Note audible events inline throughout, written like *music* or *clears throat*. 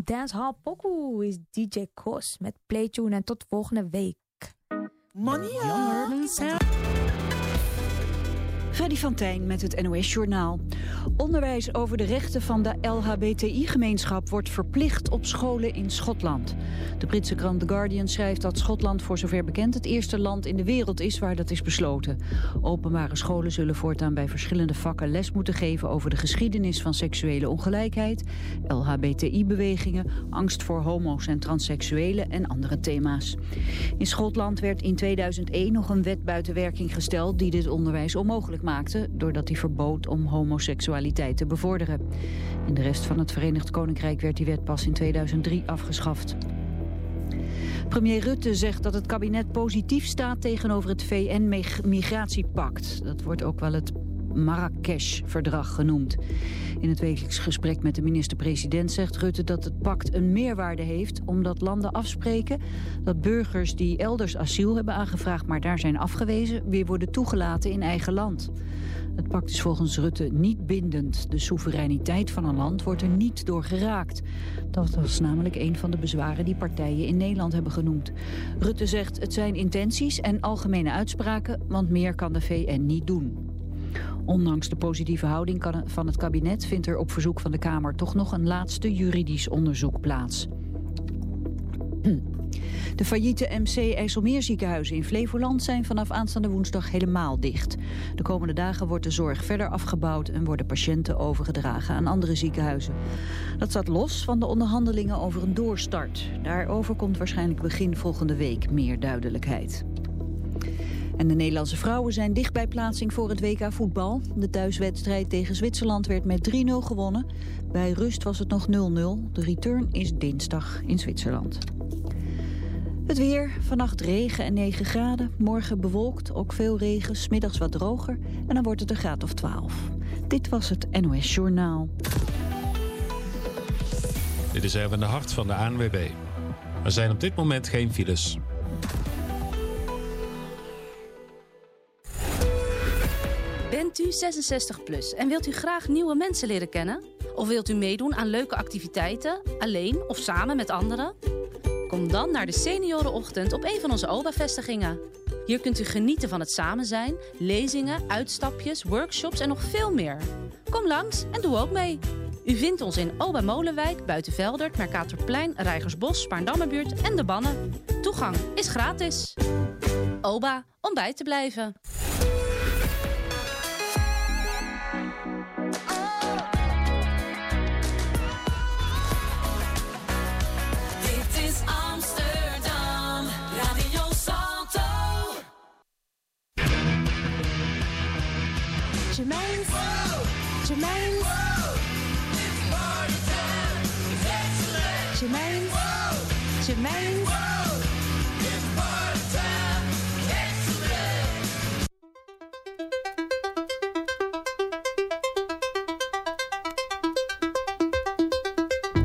Een dancehall pokoe is DJ Kos met Playtune en tot volgende week. Money Freddy van Tijn met het NOS Journaal. Onderwijs over de rechten van de LHBTI-gemeenschap wordt verplicht op scholen in Schotland. De Britse krant The Guardian schrijft dat Schotland voor zover bekend het eerste land in de wereld is waar dat is besloten. Openbare scholen zullen voortaan bij verschillende vakken les moeten geven over de geschiedenis van seksuele ongelijkheid, LHBTI-bewegingen, angst voor homo's en transseksuelen en andere thema's. In Schotland werd in 2001 nog een wet buiten werking gesteld die dit onderwijs onmogelijk maakte, doordat hij verbood om homoseksualiteit te bevorderen. In de rest van het Verenigd Koninkrijk werd die wet pas in 2003 afgeschaft. Premier Rutte zegt dat het kabinet positief staat tegenover het VN-migratiepact. Dat wordt ook wel het Marrakesh-verdrag genoemd. In het wekelijks gesprek met de minister-president zegt Rutte dat het pact een meerwaarde heeft... omdat landen afspreken dat burgers die elders asiel hebben aangevraagd... maar daar zijn afgewezen, weer worden toegelaten in eigen land. Het pact is volgens Rutte niet bindend. De soevereiniteit van een land wordt er niet door geraakt. Dat was namelijk een van de bezwaren die partijen in Nederland hebben genoemd. Rutte zegt het zijn intenties en algemene uitspraken... want meer kan de VN niet doen. Ondanks de positieve houding van het kabinet vindt er op verzoek van de Kamer toch nog een laatste juridisch onderzoek plaats. *clears throat* De failliete MC IJsselmeerziekenhuizen in Flevoland zijn vanaf aanstaande woensdag helemaal dicht. De komende dagen wordt de zorg verder afgebouwd en worden patiënten overgedragen aan andere ziekenhuizen. Dat staat los van de onderhandelingen over een doorstart. Daarover komt waarschijnlijk begin volgende week meer duidelijkheid. En de Nederlandse vrouwen zijn dicht bij plaatsing voor het WK voetbal. De thuiswedstrijd tegen Zwitserland werd met 3-0 gewonnen. Bij rust was het nog 0-0. De return is dinsdag in Zwitserland. Het weer, vannacht regen en 9 graden. Morgen bewolkt, ook veel regen, smiddags wat droger. En dan wordt het een graad of 12. Dit was het NOS Journaal. Dit is even de hart van de ANWB. Er zijn op dit moment geen files. Bent u 66 plus en wilt u graag nieuwe mensen leren kennen? Of wilt u meedoen aan leuke activiteiten, alleen of samen met anderen? Kom dan naar de Seniorenochtend op een van onze OBA-vestigingen. Hier kunt u genieten van het samen zijn, lezingen, uitstapjes, workshops en nog veel meer. Kom langs en doe ook mee. U vindt ons in Oba Molenwijk, Buitenveldert, Mercatorplein, Rijgersbos, Spaarndammerbuurt en De Bannen. Toegang is gratis. Oba, om bij te blijven. Germaine's. Germaine's. Germaine's. Germaine's.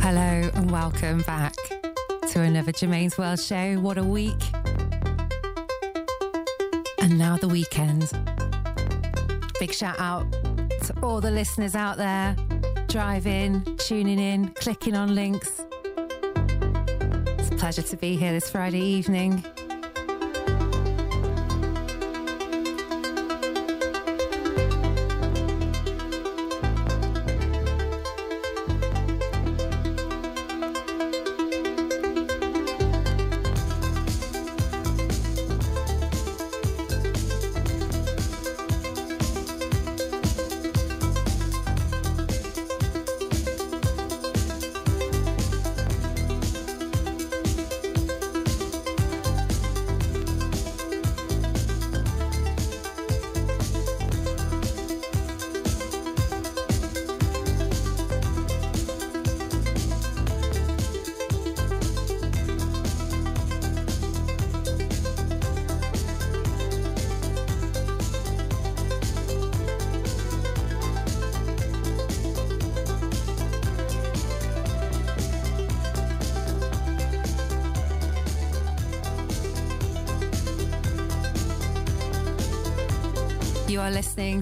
Hello and welcome back to another Germaine's World show. What a week! And now the weekend. Big shout out to all the listeners out there driving, tuning in, clicking on links. It's a pleasure to be here this Friday evening.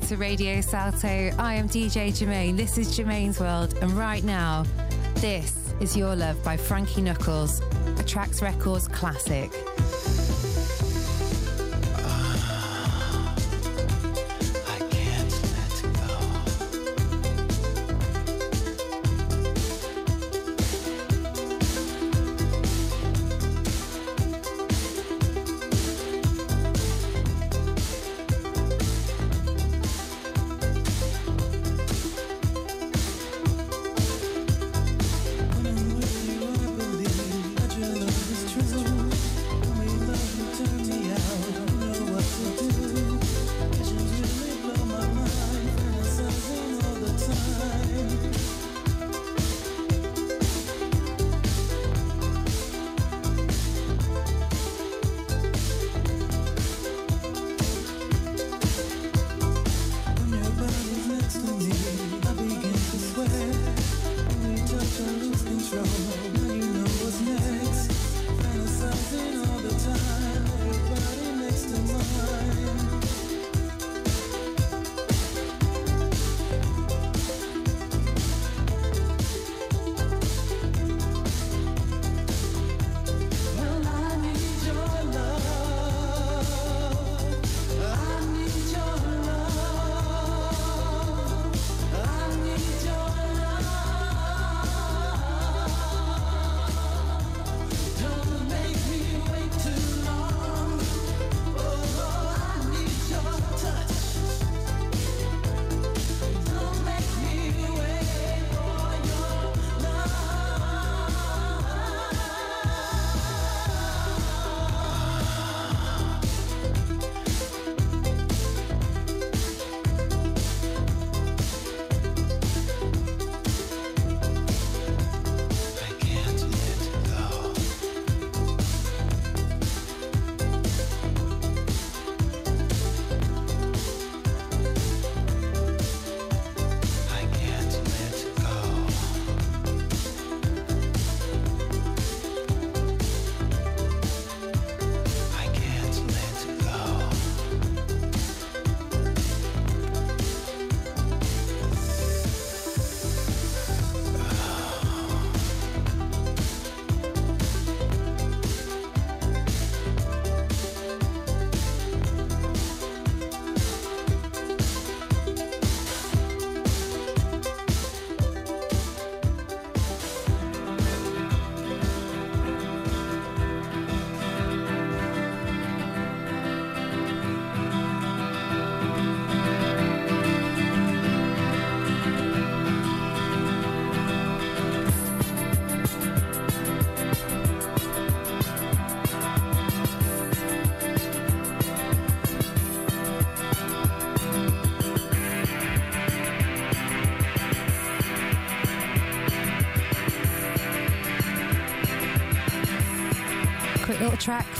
To Radio Salto. I am DJ Germaine. This is Germaine's World. And right now, this is Your Love by Frankie Knuckles, a Trax Records classic.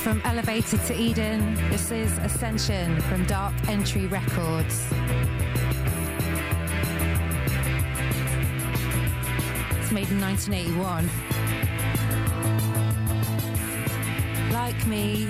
From Elevated to Eden. This is Ascension from Dark Entry Records. It's made in 1981. Like me,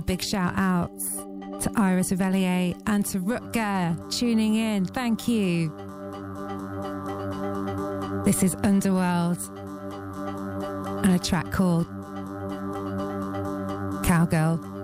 big shout outs to Iris Revelier and to Rutger tuning in. Thank you. This is Underworld and a track called Cowgirl.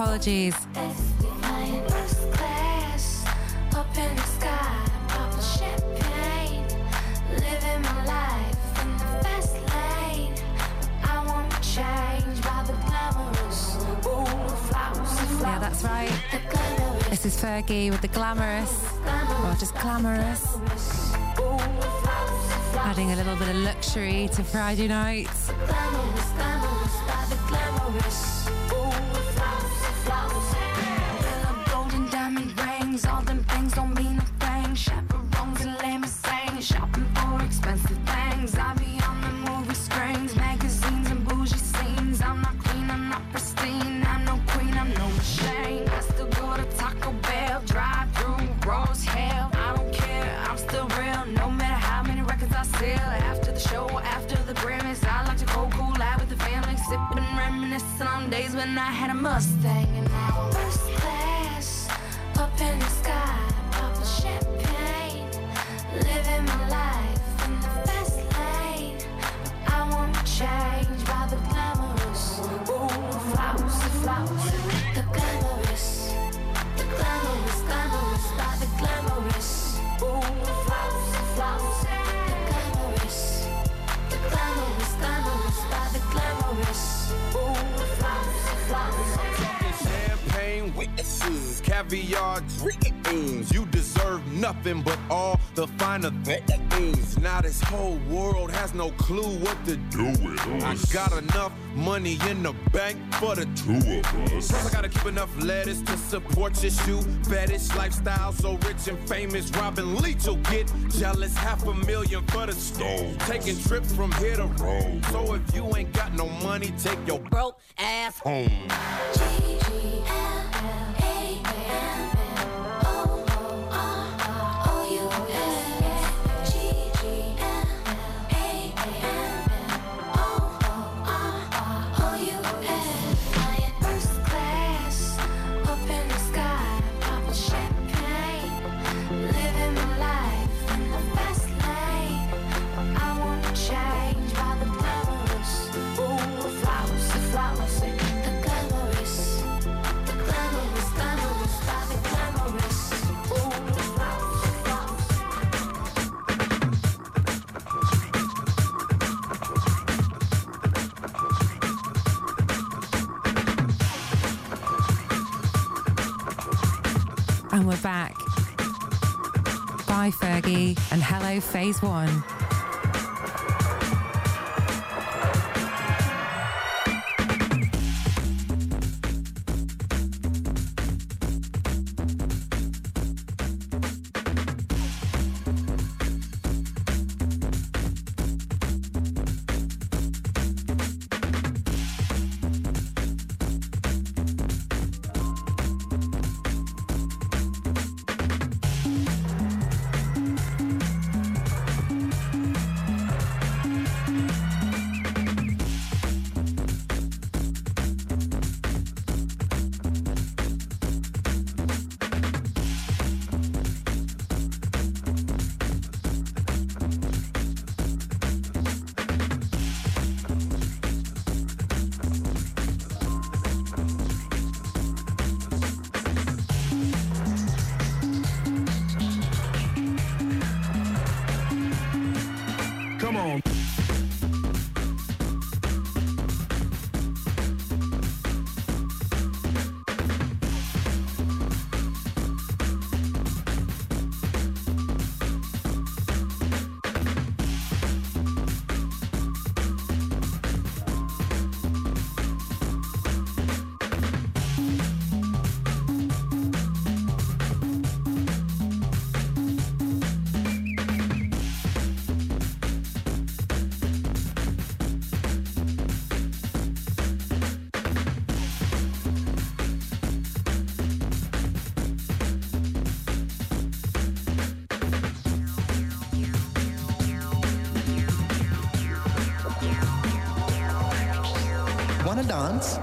Apologies. Yeah, that's right. This is Fergie with the glamorous, or just glamorous. Adding a little bit of luxury to Friday nights. Sipping, reminiscing on days when I had a Mustang and now first class. Up in the sky, popping champagne, living my life flowers, flowers. champagne witnesses, caviar dreams. You deserve nothing but all the finer things. Now this whole world has no clue what to do with us. I got enough money in the bank for the two of us. Plus I gotta keep enough lettuce to support your shoe fetish lifestyle. So rich and famous, Robin Leach will get jealous. Half a million for the stove. Taking trips from here to Rome. So if you ain't got no money, take your broke ass home. Change And we're back. Bye, Fergie, and hello, Phase One. Wanna dance?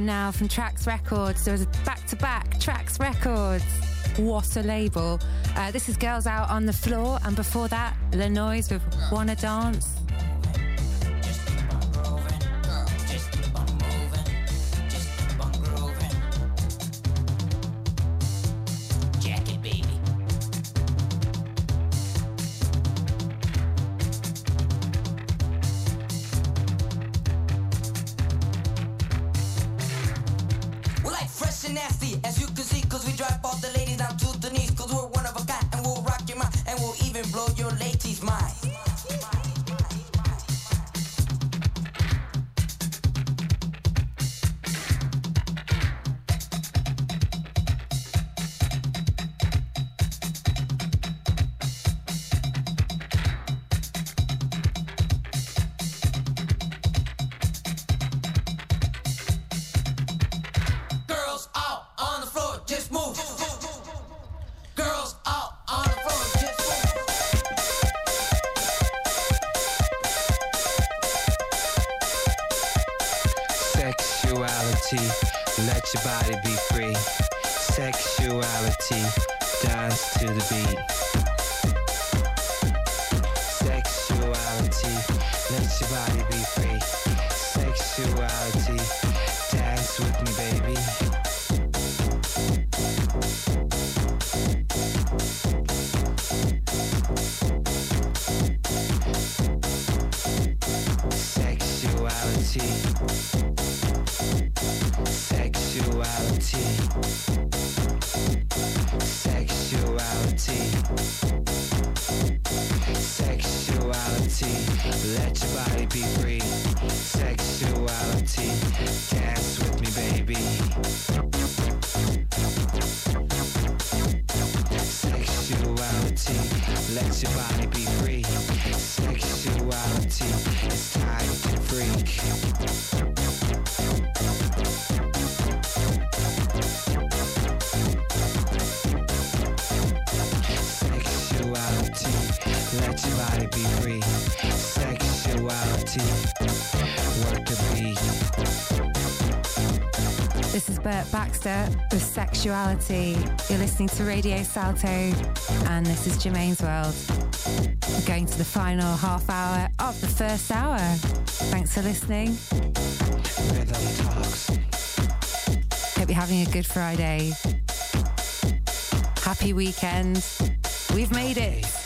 now from Trax Records. There was back to back Trax Records. What a label. Uh, this is Girls Out on the Floor, and before that, The Noise with Wanna Dance. liberty, let your body be free. Sexuality, dance to the beat. Sexuality, let your body be free. Sexuality. You're listening to Radio Salto, and this is Germaine's World. We're going to the final half hour of the first hour. Thanks for listening. Hope you're having a good Friday. Happy weekend. We've made it.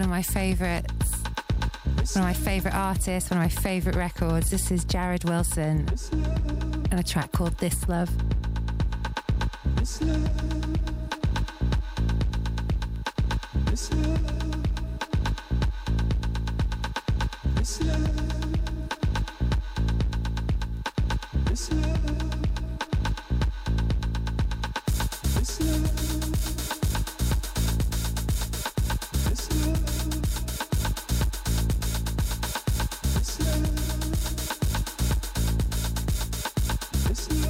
One of my favourites, one of my favourite artists, one of my favourite records. This is Jared Wilson and a track called This Love. Just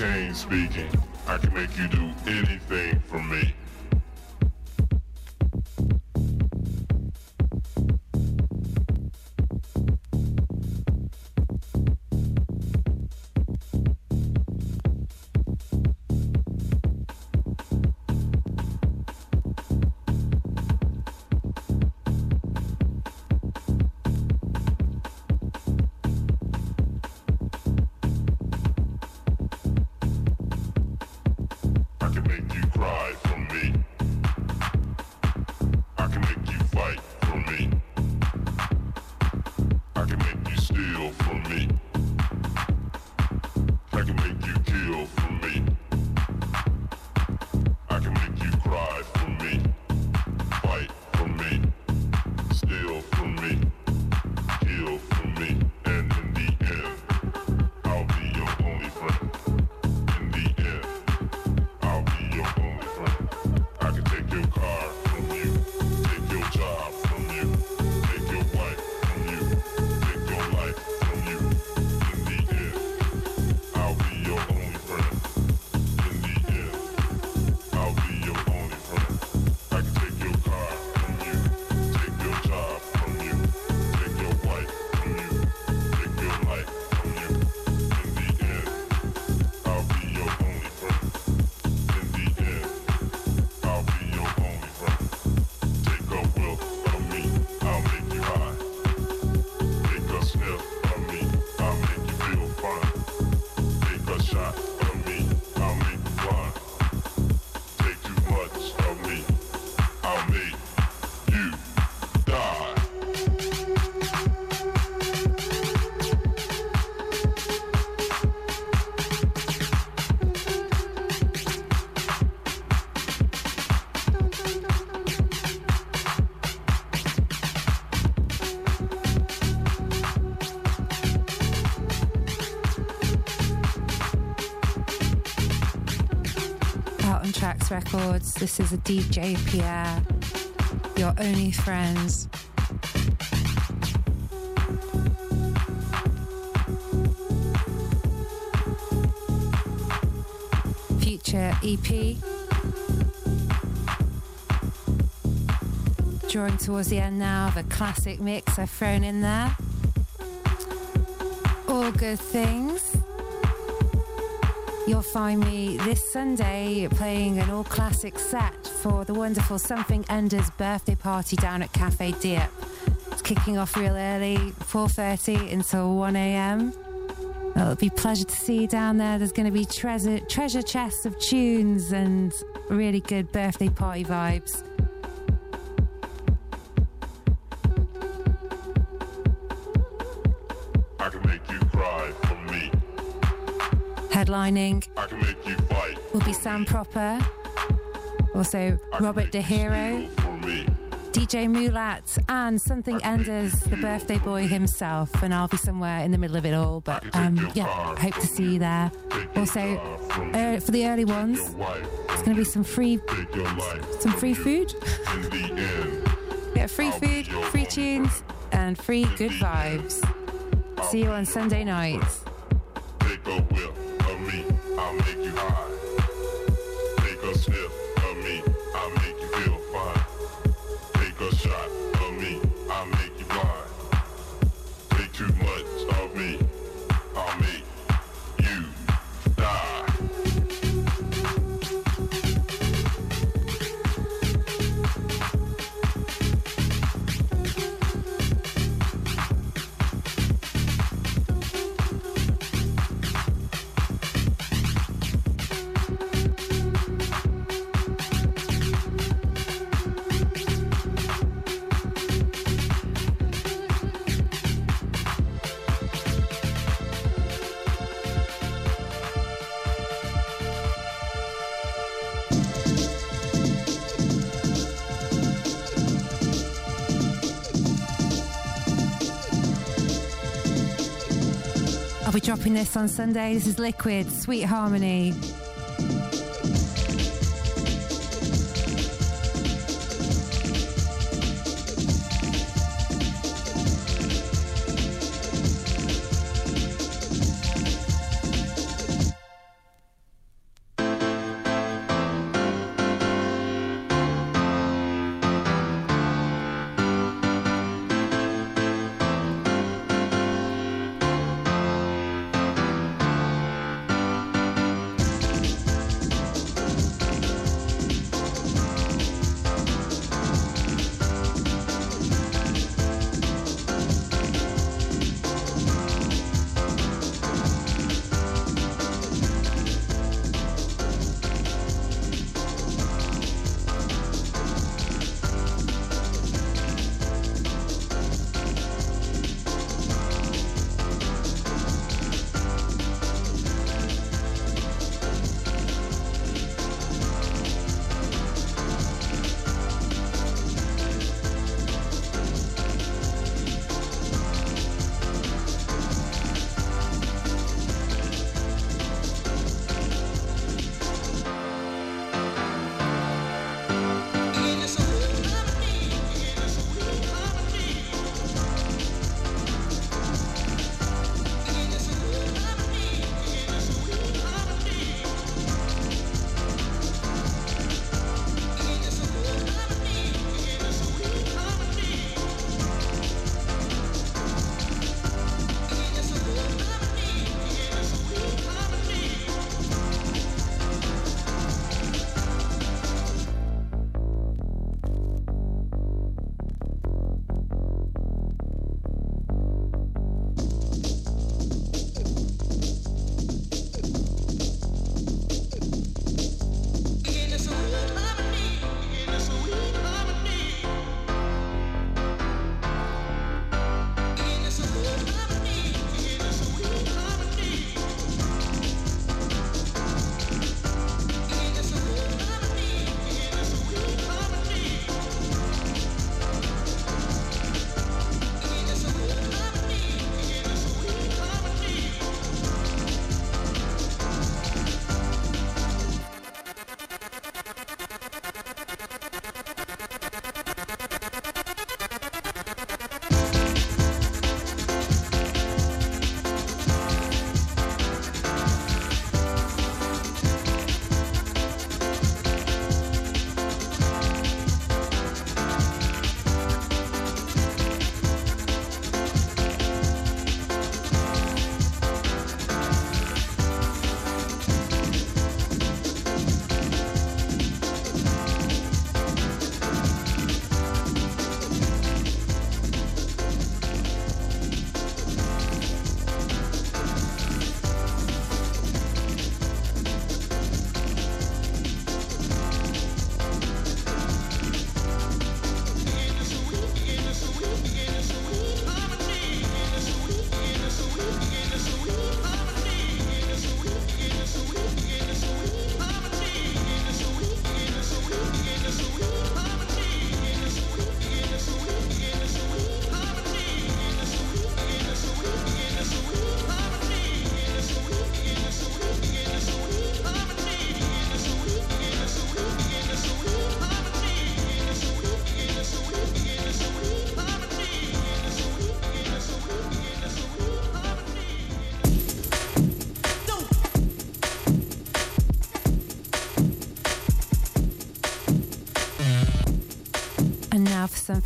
cocaine speaking. I can make you do anything for me. Records. This is a DJ Pierre, your only friends. Phuture EP. Drawing towards the end now, the classic mix I've thrown in there. All good things. You'll find me this Sunday playing an all classic set for the wonderful Something Enders birthday party down at Cafe Dieppe. It's kicking off real early, 4.30 until 1am. It'll be a pleasure to see you down there. There's going to be treasure, treasure chests of tunes and really good birthday party vibes. Headlining I can make you fight will be Sam Proper, also Robert De Hero. DJ Mulat, and Something Enders, the birthday boy himself. And I'll be somewhere in the middle of it all. But um, yeah, hope to see you there. Also, uh, for the early ones, it's going to be some free, some free food. *laughs* yeah, free food, free tunes, and free good vibes. See you on Sunday nights. I'll make you high. Take a sniff of me, I'll make you feel fine. Take a shot this on Sunday. This is Liquid, Sweet Harmony.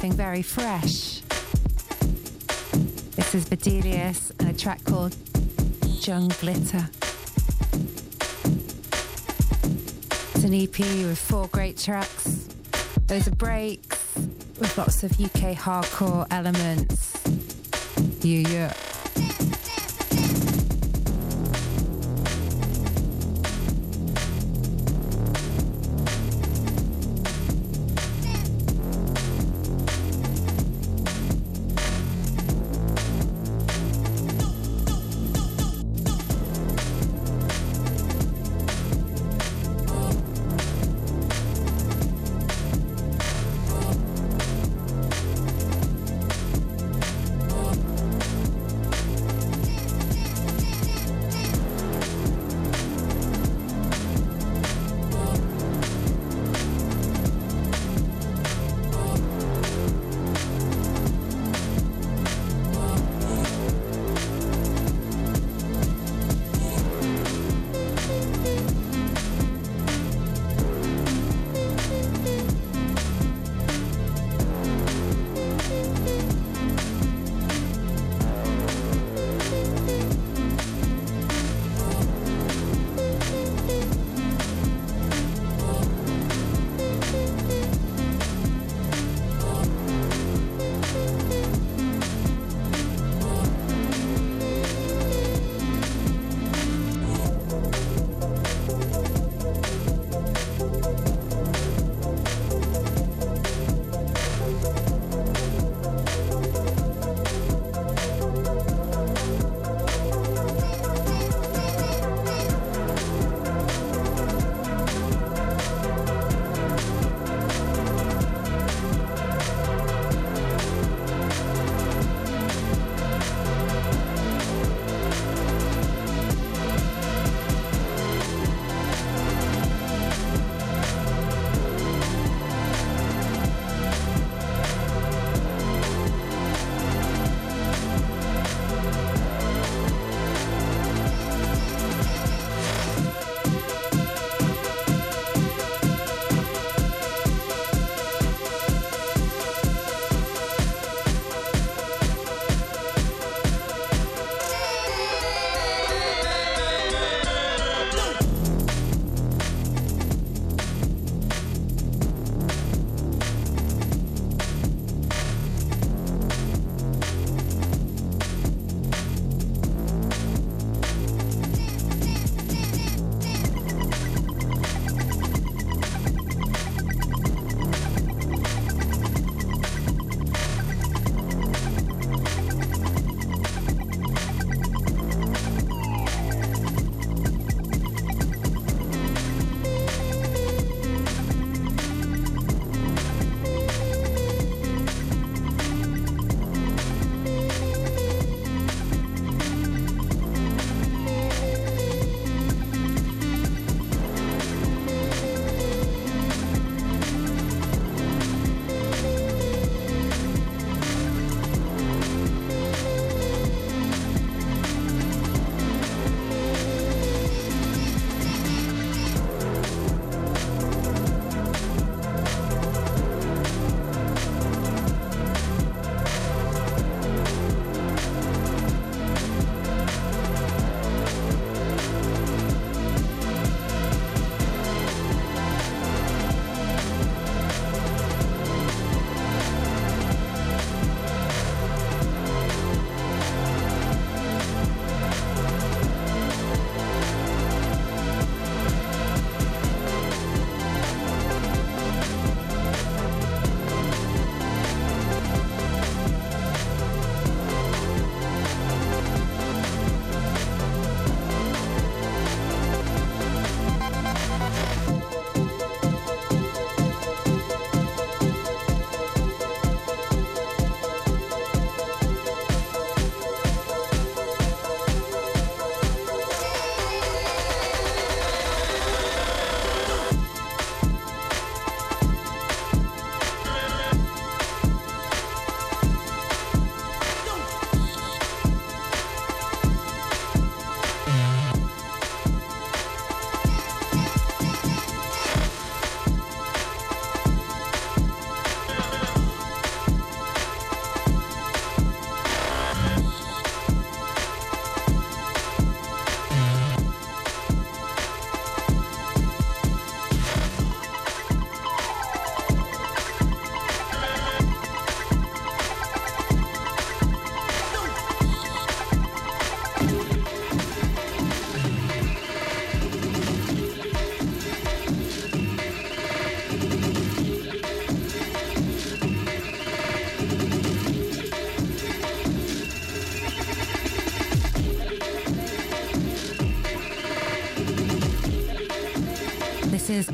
Something very fresh. This is Bedelius and a track called Jung Glitter. It's an EP with four great tracks. Those are breaks with lots of UK hardcore elements. Yeah, yeah.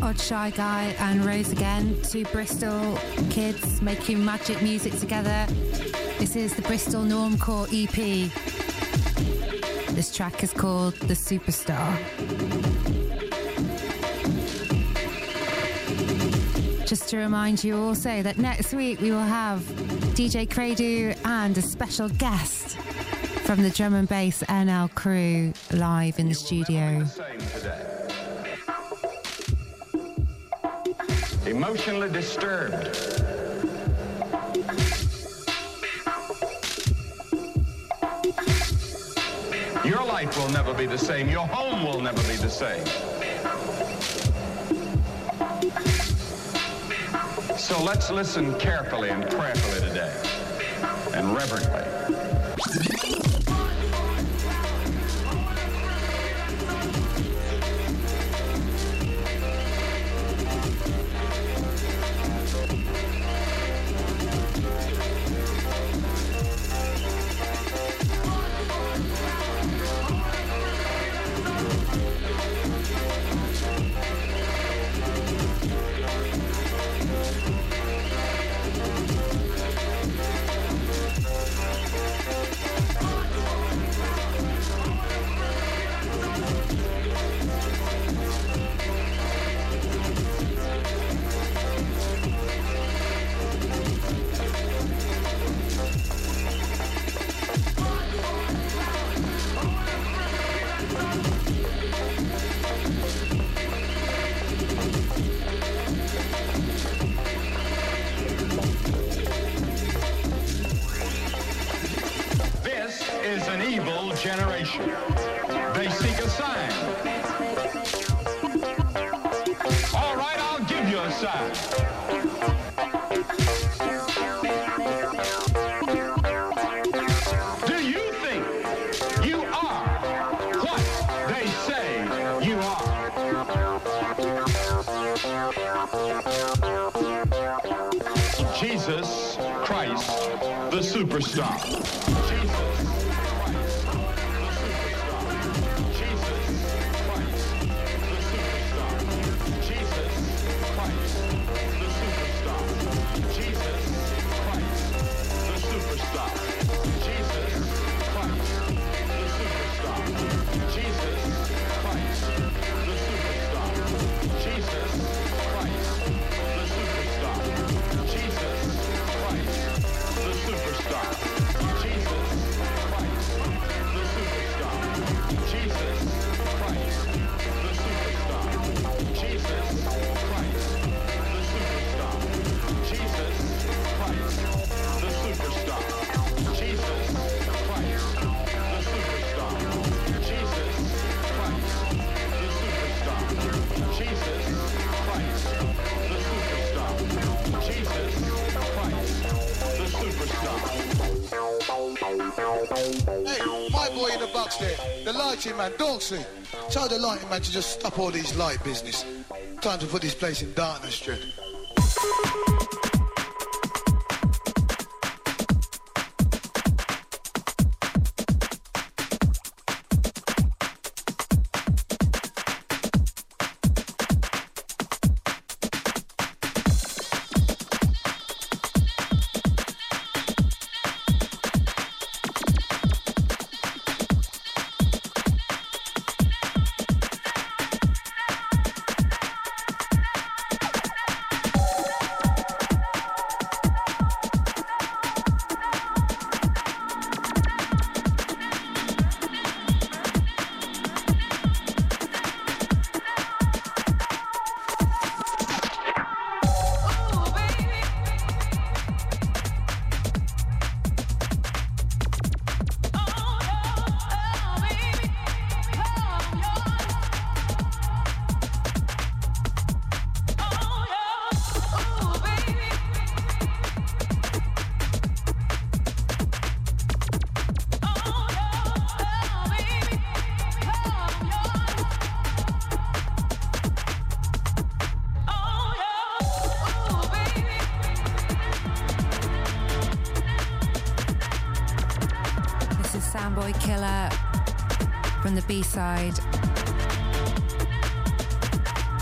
Odd Shy Guy and Rose again, two Bristol kids making magic music together. This is the Bristol Normcore EP. This track is called The Superstar. Just to remind you also that next week we will have DJ Credu and a special guest from the drum and bass NL crew live in the studio. Emotionally disturbed. Your life will never be the same. Your home will never be the same. So let's listen carefully and prayerfully today and reverently. Right, I'll give you a sign. Do you think you are what they say you are? Jesus Christ, the superstar. The there, the lighting man, Dorsey. Tell the lighting man to just stop all these light business. Time to put this place in darkness, Street.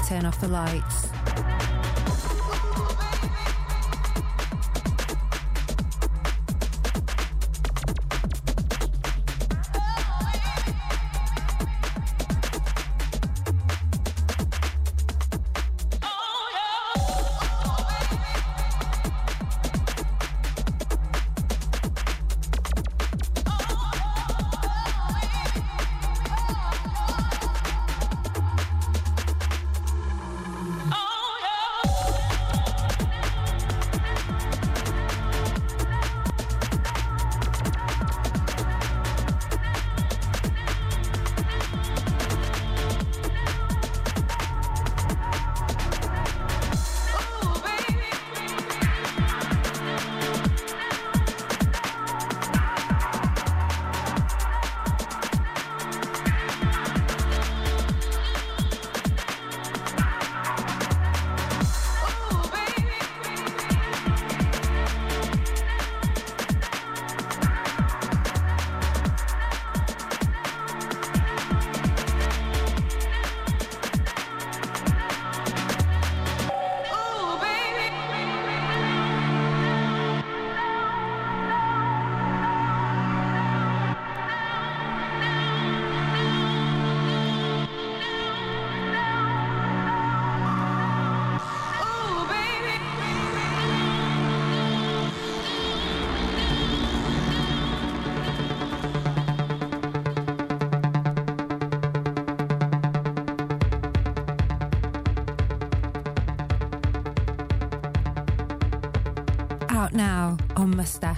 Turn off the lights.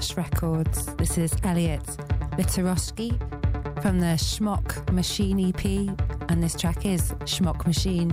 Records. This is Elliot Litorowski from the Schmock Machine EP, and this track is Schmock Machine.